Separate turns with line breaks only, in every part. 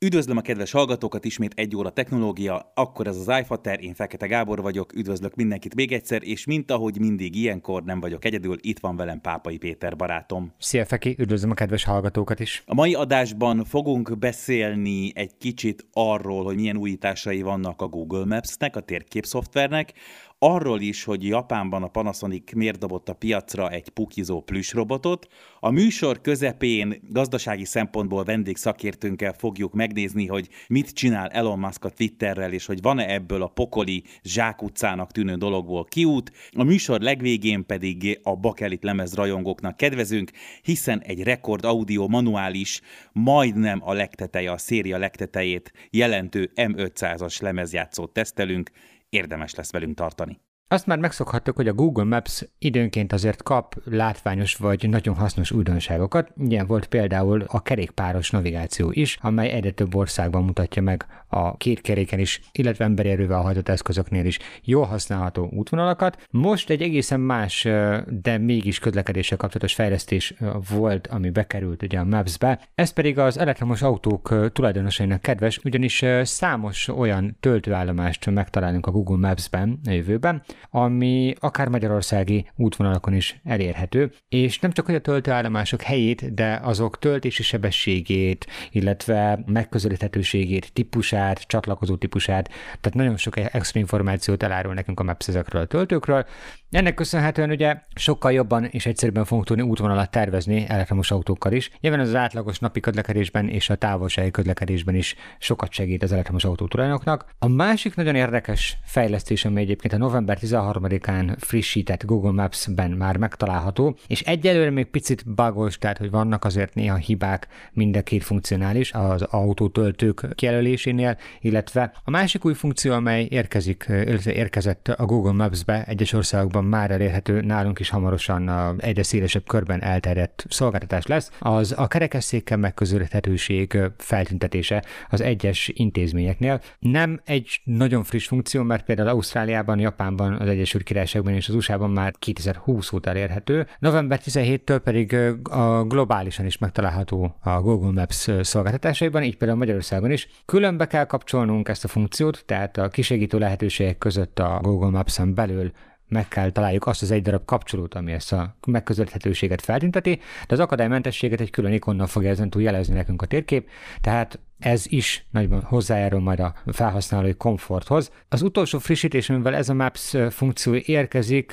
Üdvözlöm a kedves hallgatókat, ismét egy óra technológia, akkor ez az iFater, én Fekete Gábor vagyok, üdvözlök mindenkit még egyszer, és mint ahogy mindig ilyenkor nem vagyok egyedül, itt van velem Pápai Péter barátom.
Szia Feki, üdvözlöm a kedves hallgatókat is.
A mai adásban fogunk beszélni egy kicsit arról, hogy milyen újításai vannak a Google Maps-nek, a térképszoftvernek, arról is, hogy Japánban a Panasonic miért dobott a piacra egy pukizó robotot. A műsor közepén gazdasági szempontból vendégszakértőnkkel fogjuk megnézni, hogy mit csinál Elon Musk a Twitterrel, és hogy van-e ebből a pokoli zsákutcának tűnő dologból kiút. A műsor legvégén pedig a bakelit lemez rajongóknak kedvezünk, hiszen egy rekord audio manuális, majdnem a legteteje, a széria legtetejét jelentő M500-as lemezjátszót tesztelünk, érdemes lesz velünk tartani.
Azt már megszokhattuk, hogy a Google Maps időnként azért kap látványos vagy nagyon hasznos újdonságokat. Ilyen volt például a kerékpáros navigáció is, amely egyre több országban mutatja meg a két keréken is, illetve emberi erővel hajtott eszközöknél is jól használható útvonalakat. Most egy egészen más, de mégis közlekedéssel kapcsolatos fejlesztés volt, ami bekerült ugye a Maps-be. Ez pedig az elektromos autók tulajdonosainak kedves, ugyanis számos olyan töltőállomást megtalálunk a Google Maps-ben a jövőben, ami akár magyarországi útvonalakon is elérhető, és nem csak hogy a töltőállomások helyét, de azok töltési sebességét, illetve megközelíthetőségét, típusát, csatlakozó típusát, tehát nagyon sok extra információt elárul nekünk a Maps ezekről a töltőkről. Ennek köszönhetően ugye sokkal jobban és egyszerűbben fogunk tudni útvonalat tervezni elektromos autókkal is. Nyilván az átlagos napi közlekedésben és a távolsági közlekedésben is sokat segít az elektromos autó tulajdonoknak. A másik nagyon érdekes fejlesztés, ami egyébként a november 13-án frissített Google Maps-ben már megtalálható, és egyelőre még picit bugos, tehát hogy vannak azért néha hibák mind a két funkcionális az autótöltők kijelölésénél, illetve a másik új funkció, amely érkezik, érkezett a Google Maps-be egyes országokban már elérhető, nálunk is hamarosan egyre szélesebb körben elterjedt szolgáltatás lesz, az a kerekesszékkel megközelíthetőség feltüntetése az egyes intézményeknél. Nem egy nagyon friss funkció, mert például Ausztráliában, Japánban az Egyesült Királyságban és az USA-ban már 2020 óta elérhető. November 17-től pedig a globálisan is megtalálható a Google Maps szolgáltatásaiban, így például Magyarországon is. Különbe kell kapcsolnunk ezt a funkciót, tehát a kisegítő lehetőségek között a Google Maps-en belül meg kell találjuk azt az egy darab kapcsolót, ami ezt a megközelíthetőséget feltünteti, de az akadálymentességet egy külön ikonnal fogja ezen túl jelezni nekünk a térkép, tehát ez is nagyban hozzájárul majd a felhasználói komforthoz. Az utolsó frissítés, amivel ez a Maps funkció érkezik,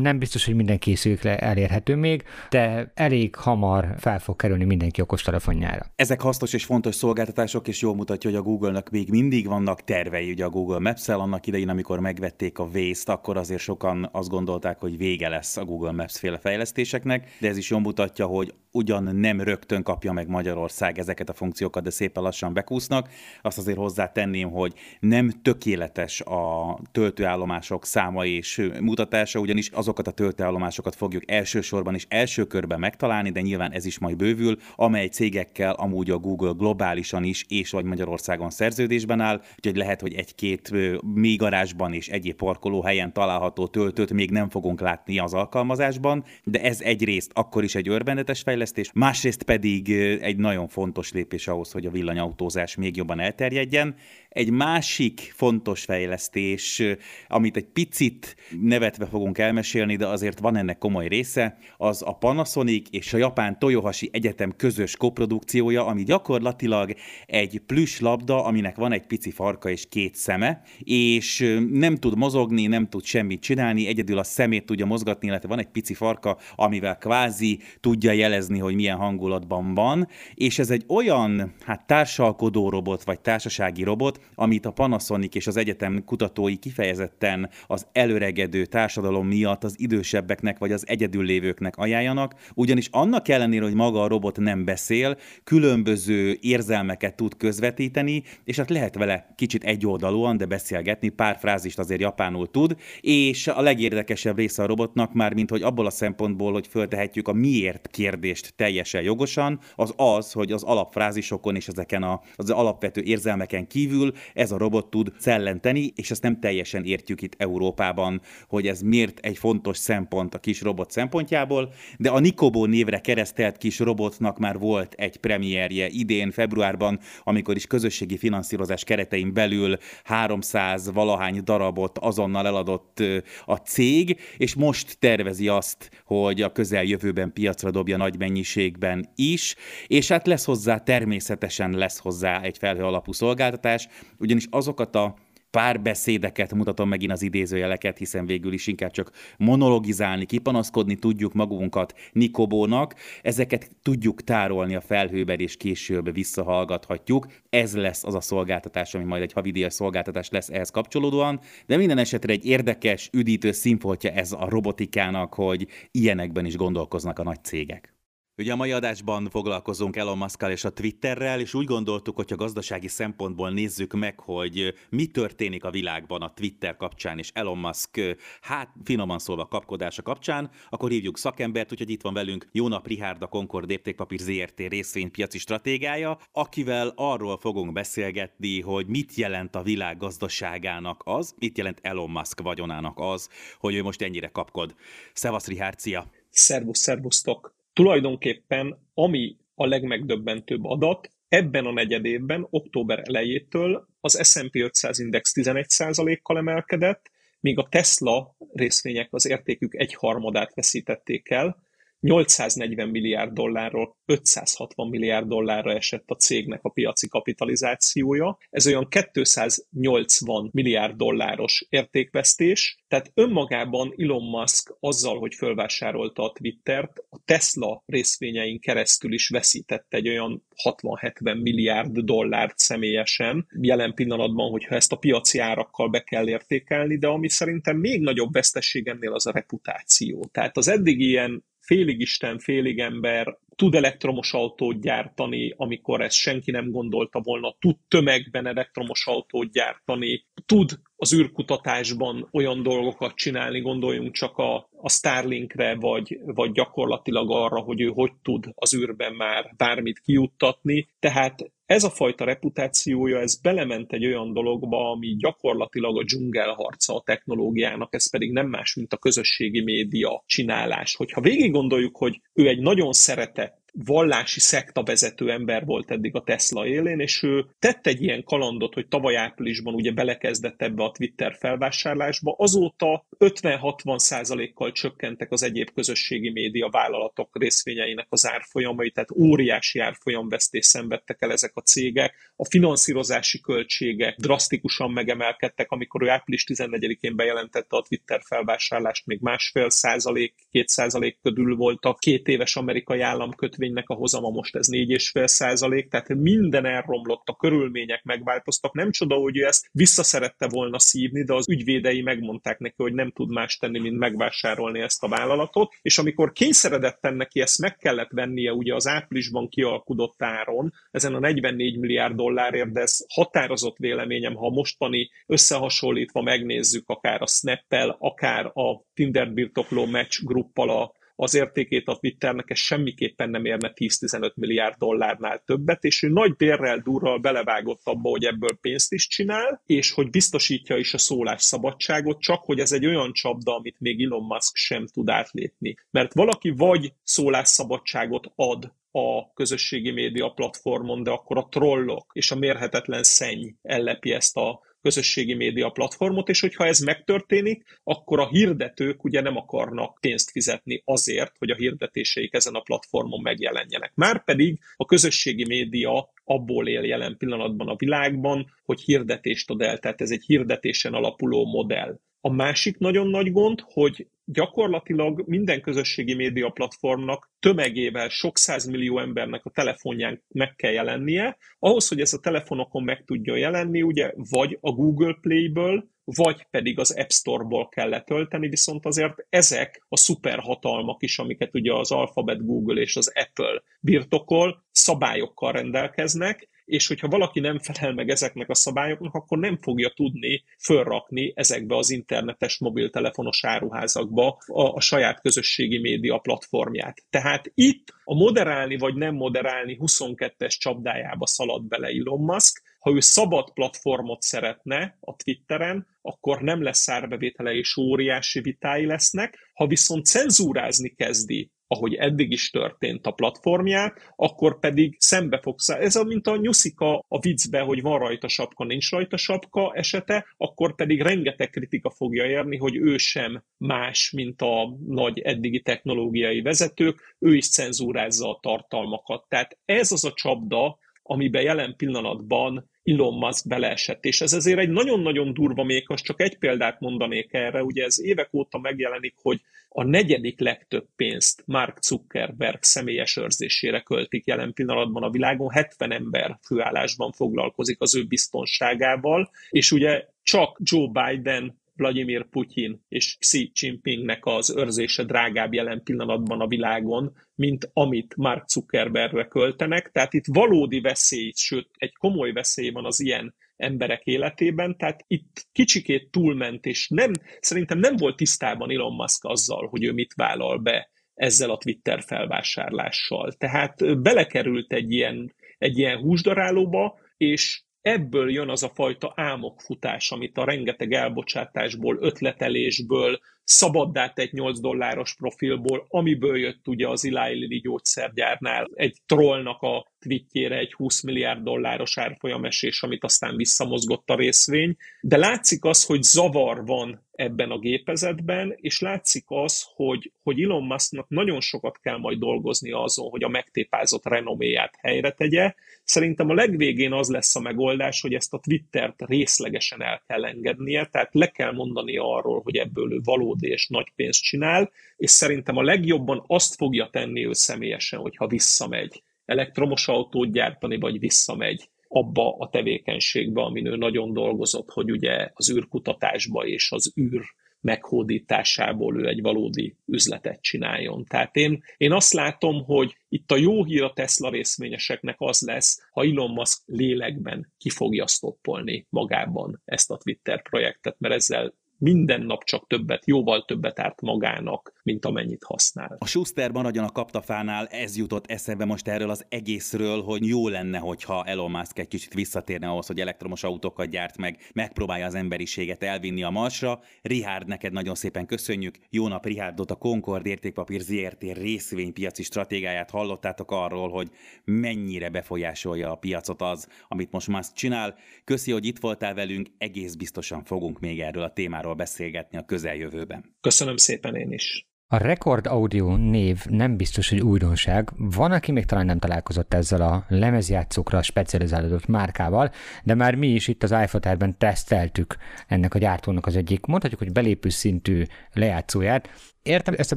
nem biztos, hogy minden készülékre elérhető még, de elég hamar fel fog kerülni mindenki okostelefonjára.
Ezek hasznos és fontos szolgáltatások, és jól mutatja, hogy a Google-nak még mindig vannak tervei, ugye a Google Maps-el, annak idején, amikor megvették a Waze-t, akkor azért sokan azt gondolták, hogy vége lesz a Google Maps féle fejlesztéseknek, de ez is jól mutatja, hogy ugyan nem rögtön kapja meg Magyarország ezeket a funkciókat, de szépen lassan bekúsznak. Azt azért hozzátenném, hogy nem tökéletes a töltőállomások száma és mutatása, ugyanis azokat a töltőállomásokat fogjuk elsősorban és első körben megtalálni, de nyilván ez is majd bővül, amely cégekkel amúgy a Google globálisan is és vagy Magyarországon szerződésben áll, úgyhogy lehet, hogy egy-két még garázsban és egyéb parkolóhelyen található töltőt még nem fogunk látni az alkalmazásban, de ez egyrészt akkor is egy örvendetes fejlesztés, másrészt pedig egy nagyon fontos lépés ahhoz, hogy a villany villanyautózás még jobban elterjedjen. Egy másik fontos fejlesztés, amit egy picit nevetve fogunk elmesélni, de azért van ennek komoly része, az a Panasonic és a japán Toyohashi Egyetem közös koprodukciója, ami gyakorlatilag egy plüss labda, aminek van egy pici farka és két szeme, és nem tud mozogni, nem tud semmit csinálni, egyedül a szemét tudja mozgatni, illetve van egy pici farka, amivel kvázi tudja jelezni, hogy milyen hangulatban van, és ez egy olyan hát társalkodó robot, vagy társasági robot, amit a Panasonic és az egyetem kutatói kifejezetten az előregedő társadalom miatt az idősebbeknek vagy az egyedül lévőknek ajánljanak, ugyanis annak ellenére, hogy maga a robot nem beszél, különböző érzelmeket tud közvetíteni, és hát lehet vele kicsit egyoldalúan, de beszélgetni, pár frázist azért japánul tud, és a legérdekesebb része a robotnak már, mint hogy abból a szempontból, hogy föltehetjük a miért kérdést teljesen jogosan, az az, hogy az alapfrázisokon és ezeken a, az alapvető érzelmeken kívül ez a robot tud szellenteni, és ezt nem teljesen értjük itt Európában, hogy ez miért egy fontos szempont a kis robot szempontjából, de a Nikobo névre keresztelt kis robotnak már volt egy premierje idén, februárban, amikor is közösségi finanszírozás keretein belül 300 valahány darabot azonnal eladott a cég, és most tervezi azt, hogy a közeljövőben piacra dobja nagy mennyiségben is, és hát lesz hozzá, természetesen lesz hozzá egy felhő alapú szolgáltatás, ugyanis azokat a párbeszédeket, mutatom megint az idézőjeleket, hiszen végül is inkább csak monologizálni, kipanaszkodni tudjuk magunkat Nikobónak, ezeket tudjuk tárolni a felhőben, és később visszahallgathatjuk. Ez lesz az a szolgáltatás, ami majd egy havidíjas szolgáltatás lesz ehhez kapcsolódóan, de minden esetre egy érdekes, üdítő színfoltja ez a robotikának, hogy ilyenekben is gondolkoznak a nagy cégek. Ugye a mai adásban foglalkozunk Elon musk és a Twitterrel, és úgy gondoltuk, hogy a gazdasági szempontból nézzük meg, hogy mi történik a világban a Twitter kapcsán, és Elon Musk, hát finoman szólva kapkodása kapcsán, akkor hívjuk szakembert, úgyhogy itt van velünk Jónap Rihárd, a Concord Értékpapír ZRT részvénypiaci stratégája, akivel arról fogunk beszélgetni, hogy mit jelent a világ gazdaságának az, mit jelent Elon Musk vagyonának az, hogy ő most ennyire kapkod. Szevasz Rihárd, szia!
Szervusz, szervusztok! Tulajdonképpen ami a legmegdöbbentőbb adat, ebben a negyedévben, október elejétől az S&P 500 index 11%-kal emelkedett, míg a Tesla részvények az értékük egy harmadát veszítették el, 840 milliárd dollárról 560 milliárd dollárra esett a cégnek a piaci kapitalizációja. Ez olyan 280 milliárd dolláros értékvesztés, tehát önmagában Elon Musk azzal, hogy fölvásárolta a Twittert, a Tesla részvényein keresztül is veszített egy olyan 60-70 milliárd dollárt személyesen. Jelen pillanatban, hogyha ezt a piaci árakkal be kell értékelni, de ami szerintem még nagyobb vesztesség ennél az a reputáció. Tehát az eddig ilyen félig isten, félig ember, tud elektromos autót gyártani, amikor ezt senki nem gondolta volna, tud tömegben elektromos autót gyártani, tud az űrkutatásban olyan dolgokat csinálni, gondoljunk csak a, a Starlinkre, vagy, vagy gyakorlatilag arra, hogy ő hogy tud az űrben már bármit kijuttatni. Tehát ez a fajta reputációja, ez belement egy olyan dologba, ami gyakorlatilag a dzsungelharca a technológiának, ez pedig nem más, mint a közösségi média csinálás. Hogyha végig gondoljuk, hogy ő egy nagyon szeretett vallási szekta vezető ember volt eddig a Tesla élén, és ő tett egy ilyen kalandot, hogy tavaly áprilisban ugye belekezdett ebbe a Twitter felvásárlásba, azóta 50-60 százalékkal csökkentek az egyéb közösségi média vállalatok részvényeinek az árfolyamai, tehát óriási árfolyamvesztés szenvedtek el ezek a cégek. A finanszírozási költségek drasztikusan megemelkedtek, amikor ő április 14-én bejelentette a Twitter felvásárlást, még másfél százalék, két százalék körül voltak két éves amerikai államkötvény kötvénynek a hozama most ez 4,5 százalék, tehát minden elromlott, a körülmények megváltoztak. Nem csoda, hogy ő ezt visszaszerette volna szívni, de az ügyvédei megmondták neki, hogy nem tud más tenni, mint megvásárolni ezt a vállalatot, és amikor kényszeredett neki ezt meg kellett vennie ugye az áprilisban kialkudott áron, ezen a 44 milliárd dollárért, de ez határozott véleményem, ha mostani összehasonlítva megnézzük akár a Snap-el, akár a Tinder birtokló Match gruppal a az értékét a Twitternek, ez semmiképpen nem érne 10-15 milliárd dollárnál többet, és ő nagy bérrel, durral belevágott abba, hogy ebből pénzt is csinál, és hogy biztosítja is a szólásszabadságot, csak hogy ez egy olyan csapda, amit még Elon Musk sem tud átlépni. Mert valaki vagy szólásszabadságot ad a közösségi média platformon, de akkor a trollok és a mérhetetlen szenny ellepi ezt a közösségi média platformot, és hogyha ez megtörténik, akkor a hirdetők ugye nem akarnak pénzt fizetni azért, hogy a hirdetéseik ezen a platformon megjelenjenek. Márpedig a közösségi média abból él jelen pillanatban a világban, hogy hirdetést ad el, tehát ez egy hirdetésen alapuló modell. A másik nagyon nagy gond, hogy gyakorlatilag minden közösségi média platformnak tömegével sok millió embernek a telefonján meg kell jelennie. Ahhoz, hogy ez a telefonokon meg tudjon jelenni, ugye vagy a Google Play-ből, vagy pedig az App Store-ból kell letölteni, viszont azért ezek a szuperhatalmak is, amiket ugye az Alphabet, Google és az Apple birtokol, szabályokkal rendelkeznek, és hogyha valaki nem felel meg ezeknek a szabályoknak, akkor nem fogja tudni fölrakni ezekbe az internetes mobiltelefonos áruházakba a, a saját közösségi média platformját. Tehát itt a moderálni vagy nem moderálni 22-es csapdájába szalad bele Elon Musk, ha ő szabad platformot szeretne a Twitteren, akkor nem lesz árbevétele és óriási vitái lesznek. Ha viszont cenzúrázni kezdi ahogy eddig is történt a platformját, akkor pedig szembe fogsz. Ez a, mint a nyuszika a viccbe, hogy van rajta sapka, nincs rajta sapka esete, akkor pedig rengeteg kritika fogja érni, hogy ő sem más, mint a nagy eddigi technológiai vezetők, ő is cenzúrázza a tartalmakat. Tehát ez az a csapda, amiben jelen pillanatban Elon Musk beleesett. És ez ezért egy nagyon-nagyon durva mékas, csak egy példát mondanék erre, ugye ez évek óta megjelenik, hogy a negyedik legtöbb pénzt Mark Zuckerberg személyes őrzésére költik jelen pillanatban a világon, 70 ember főállásban foglalkozik az ő biztonságával, és ugye csak Joe Biden Vladimir Putyin és Xi Jinpingnek az őrzése drágább jelen pillanatban a világon, mint amit Mark Zuckerbergre költenek. Tehát itt valódi veszély, sőt egy komoly veszély van az ilyen emberek életében, tehát itt kicsikét túlment, és nem, szerintem nem volt tisztában Elon Musk azzal, hogy ő mit vállal be ezzel a Twitter felvásárlással. Tehát belekerült egy ilyen, egy ilyen húsdarálóba, és ebből jön az a fajta álmokfutás, amit a rengeteg elbocsátásból, ötletelésből, szabaddá egy 8 dolláros profilból, amiből jött ugye az Eli Lilly gyógyszergyárnál egy trollnak a tweetjére egy 20 milliárd dolláros árfolyamesés, amit aztán visszamozgott a részvény, de látszik az, hogy zavar van ebben a gépezetben, és látszik az, hogy, hogy Elon Musknak nagyon sokat kell majd dolgozni azon, hogy a megtépázott renoméját helyre tegye. Szerintem a legvégén az lesz a megoldás, hogy ezt a Twittert részlegesen el kell engednie, tehát le kell mondani arról, hogy ebből ő valódi és nagy pénzt csinál, és szerintem a legjobban azt fogja tenni ő személyesen, hogyha visszamegy elektromos autót gyártani, vagy visszamegy abba a tevékenységbe, amin ő nagyon dolgozott, hogy ugye az űrkutatásba és az űr meghódításából ő egy valódi üzletet csináljon. Tehát én, én azt látom, hogy itt a jó hír a Tesla részvényeseknek az lesz, ha Elon Musk lélekben ki fogja stoppolni magában ezt a Twitter projektet, mert ezzel minden nap csak többet, jóval többet árt magának, mint amennyit használ.
A Schuster maradjon a kaptafánál, ez jutott eszembe most erről az egészről, hogy jó lenne, hogyha Elon Musk egy kicsit visszatérne ahhoz, hogy elektromos autókat gyárt meg, megpróbálja az emberiséget elvinni a Marsra. Richard, neked nagyon szépen köszönjük. Jó nap, Richardot, a Concord értékpapír ZRT részvénypiaci stratégiáját hallottátok arról, hogy mennyire befolyásolja a piacot az, amit most Musk csinál. Köszi, hogy itt voltál velünk, egész biztosan fogunk még erről a témáról beszélgetni a közeljövőben.
Köszönöm szépen én is.
A Record Audio név nem biztos, hogy újdonság. Van, aki még talán nem találkozott ezzel a lemezjátszókra specializálódott márkával, de már mi is itt az iPhone-terben teszteltük ennek a gyártónak az egyik, mondhatjuk, hogy belépő szintű lejátszóját, Értem ezt a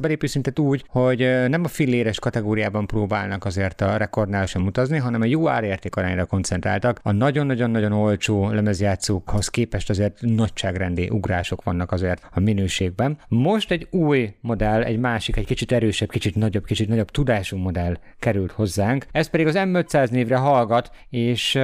belépőszintet úgy, hogy nem a filléres kategóriában próbálnak azért a rekordnál sem utazni, hanem a jó árérték arányra koncentráltak. A nagyon-nagyon-nagyon olcsó lemezjátszókhoz képest azért nagyságrendi ugrások vannak azért a minőségben. Most egy új modell, egy másik, egy kicsit erősebb, kicsit nagyobb, kicsit nagyobb tudású modell került hozzánk. Ez pedig az M500 névre hallgat, és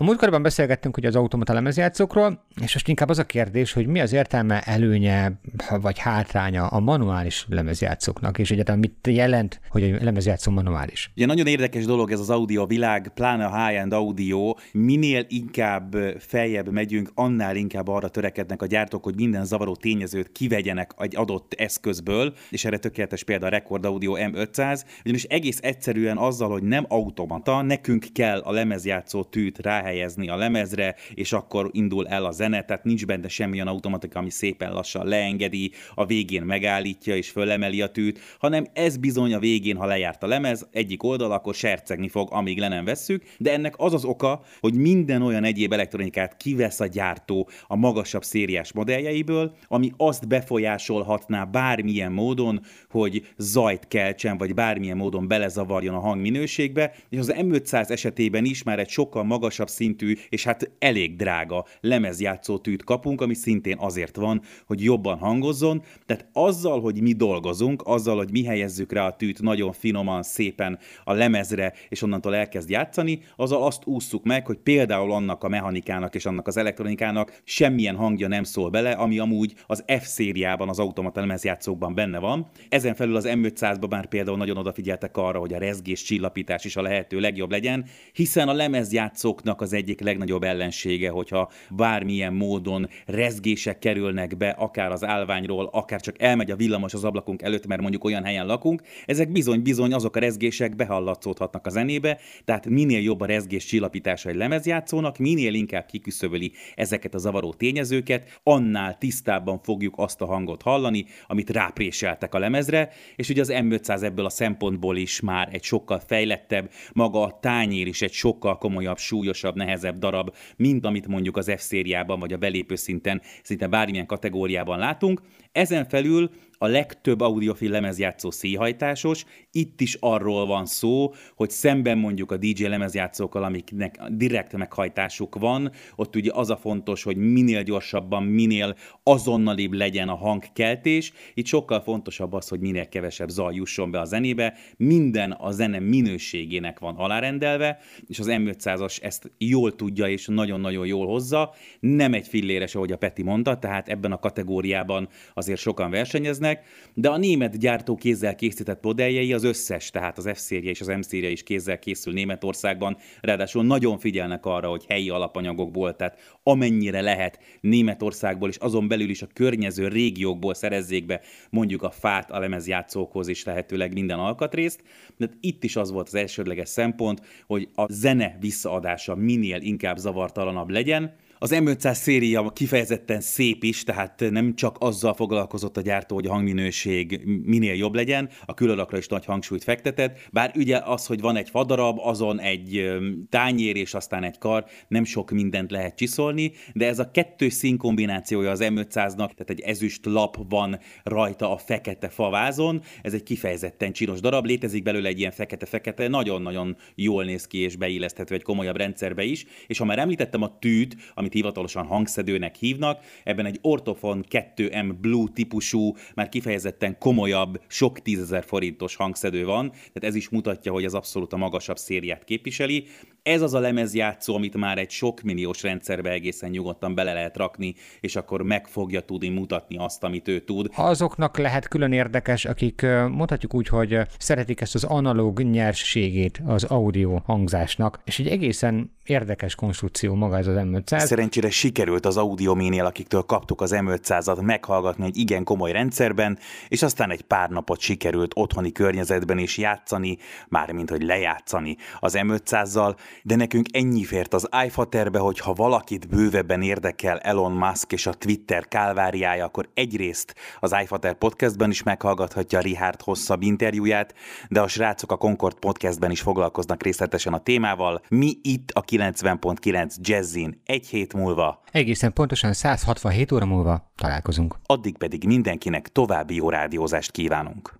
a múltkorban beszélgettünk ugye az automata lemezjátszókról, és most inkább az a kérdés, hogy mi az értelme, előnye vagy hátránya a manuális lemezjátszóknak, és egyáltalán mit jelent, hogy a lemezjátszó manuális.
Ugye nagyon érdekes dolog ez az audio világ, pláne a high-end audio, minél inkább feljebb megyünk, annál inkább arra törekednek a gyártók, hogy minden zavaró tényezőt kivegyenek egy adott eszközből, és erre tökéletes példa a Record Audio M500, ugyanis egész egyszerűen azzal, hogy nem automata, nekünk kell a lemezjátszó tűt rá ráhelyezni a lemezre, és akkor indul el a zene, tehát nincs benne semmilyen automatika, ami szépen lassan leengedi, a végén megállítja és fölemeli a tűt, hanem ez bizony a végén, ha lejárt a lemez, egyik oldal, akkor sercegni fog, amíg le nem vesszük, de ennek az az oka, hogy minden olyan egyéb elektronikát kivesz a gyártó a magasabb szériás modelljeiből, ami azt befolyásolhatná bármilyen módon, hogy zajt keltsen, vagy bármilyen módon belezavarjon a hangminőségbe, és az M500 esetében is már egy sokkal magasabb szintű, és hát elég drága lemezjátszó tűt kapunk, ami szintén azért van, hogy jobban hangozzon. Tehát azzal, hogy mi dolgozunk, azzal, hogy mi helyezzük rá a tűt nagyon finoman, szépen a lemezre, és onnantól elkezd játszani, azzal azt ússzuk meg, hogy például annak a mechanikának és annak az elektronikának semmilyen hangja nem szól bele, ami amúgy az F szériában, az automata lemezjátszókban benne van. Ezen felül az M500-ban már például nagyon odafigyeltek arra, hogy a rezgés csillapítás is a lehető legjobb legyen, hiszen a lemezjátszóknak az egyik legnagyobb ellensége, hogyha bármilyen módon rezgések kerülnek be, akár az állványról, akár csak elmegy a villamos az ablakunk előtt, mert mondjuk olyan helyen lakunk, ezek bizony-bizony azok a rezgések behallatszódhatnak a zenébe, tehát minél jobb a rezgés csillapítása egy lemezjátszónak, minél inkább kiküszöböli ezeket a zavaró tényezőket, annál tisztábban fogjuk azt a hangot hallani, amit rápréseltek a lemezre, és ugye az M500 ebből a szempontból is már egy sokkal fejlettebb, maga a tányér is egy sokkal komolyabb, súlyosabb, nehezebb darab, mint amit mondjuk az F-szériában vagy a belépő szinten, szinte bármilyen kategóriában látunk. Ezen felül a legtöbb audiofil lemezjátszó széhajtásos, itt is arról van szó, hogy szemben mondjuk a DJ lemezjátszókkal, amiknek direkt meghajtásuk van, ott ugye az a fontos, hogy minél gyorsabban, minél azonnalibb legyen a hangkeltés, itt sokkal fontosabb az, hogy minél kevesebb zaj jusson be a zenébe, minden a zene minőségének van alárendelve, és az M500-as ezt jól tudja és nagyon-nagyon jól hozza, nem egy filléres, ahogy a Peti mondta, tehát ebben a kategóriában azért sokan versenyeznek, de a német gyártó kézzel készített modelljei az összes, tehát az F-széria és az M-széria is kézzel készül Németországban, ráadásul nagyon figyelnek arra, hogy helyi alapanyagokból, tehát amennyire lehet Németországból és azon belül is a környező régiókból szerezzék be mondjuk a fát a lemezjátszókhoz is lehetőleg minden alkatrészt, de itt is az volt az elsődleges szempont, hogy a zene visszaadása minél inkább zavartalanabb legyen, az M500 széria kifejezetten szép is, tehát nem csak azzal foglalkozott a gyártó, hogy a hangminőség minél jobb legyen, a különakra is nagy hangsúlyt fektetett, bár ugye az, hogy van egy fadarab, azon egy tányér és aztán egy kar, nem sok mindent lehet csiszolni, de ez a kettős színkombinációja az M500-nak, tehát egy ezüst lap van rajta a fekete favázon, ez egy kifejezetten csinos darab, létezik belőle egy ilyen fekete-fekete, nagyon-nagyon jól néz ki és beilleszthető egy komolyabb rendszerbe is, és ha már említettem a tűt, ami amit hivatalosan hangszedőnek hívnak. Ebben egy Ortofon 2M Blue típusú, már kifejezetten komolyabb, sok tízezer forintos hangszedő van, tehát ez is mutatja, hogy az abszolút a magasabb szériát képviseli. Ez az a lemezjátszó, amit már egy sok milliós rendszerbe egészen nyugodtan bele lehet rakni, és akkor meg fogja tudni mutatni azt, amit ő tud.
Azoknak lehet külön érdekes, akik mondhatjuk úgy, hogy szeretik ezt az analóg nyersségét az audio hangzásnak, és egy egészen érdekes konstrukció maga ez az M500.
Szerencsére sikerült az Audioménél, akiktől kaptuk az M500-at meghallgatni egy igen komoly rendszerben, és aztán egy pár napot sikerült otthoni környezetben is játszani, mármint hogy lejátszani az M500-zal, de nekünk ennyi fért az iFaterbe, hogy ha valakit bővebben érdekel Elon Musk és a Twitter kálváriája, akkor egyrészt az iFater podcastben is meghallgathatja Richard hosszabb interjúját, de a srácok a Concord podcastben is foglalkoznak részletesen a témával. Mi itt a 90.9 Jazzin egy hét múlva.
Egészen pontosan 167 óra múlva találkozunk.
Addig pedig mindenkinek további jó rádiózást kívánunk.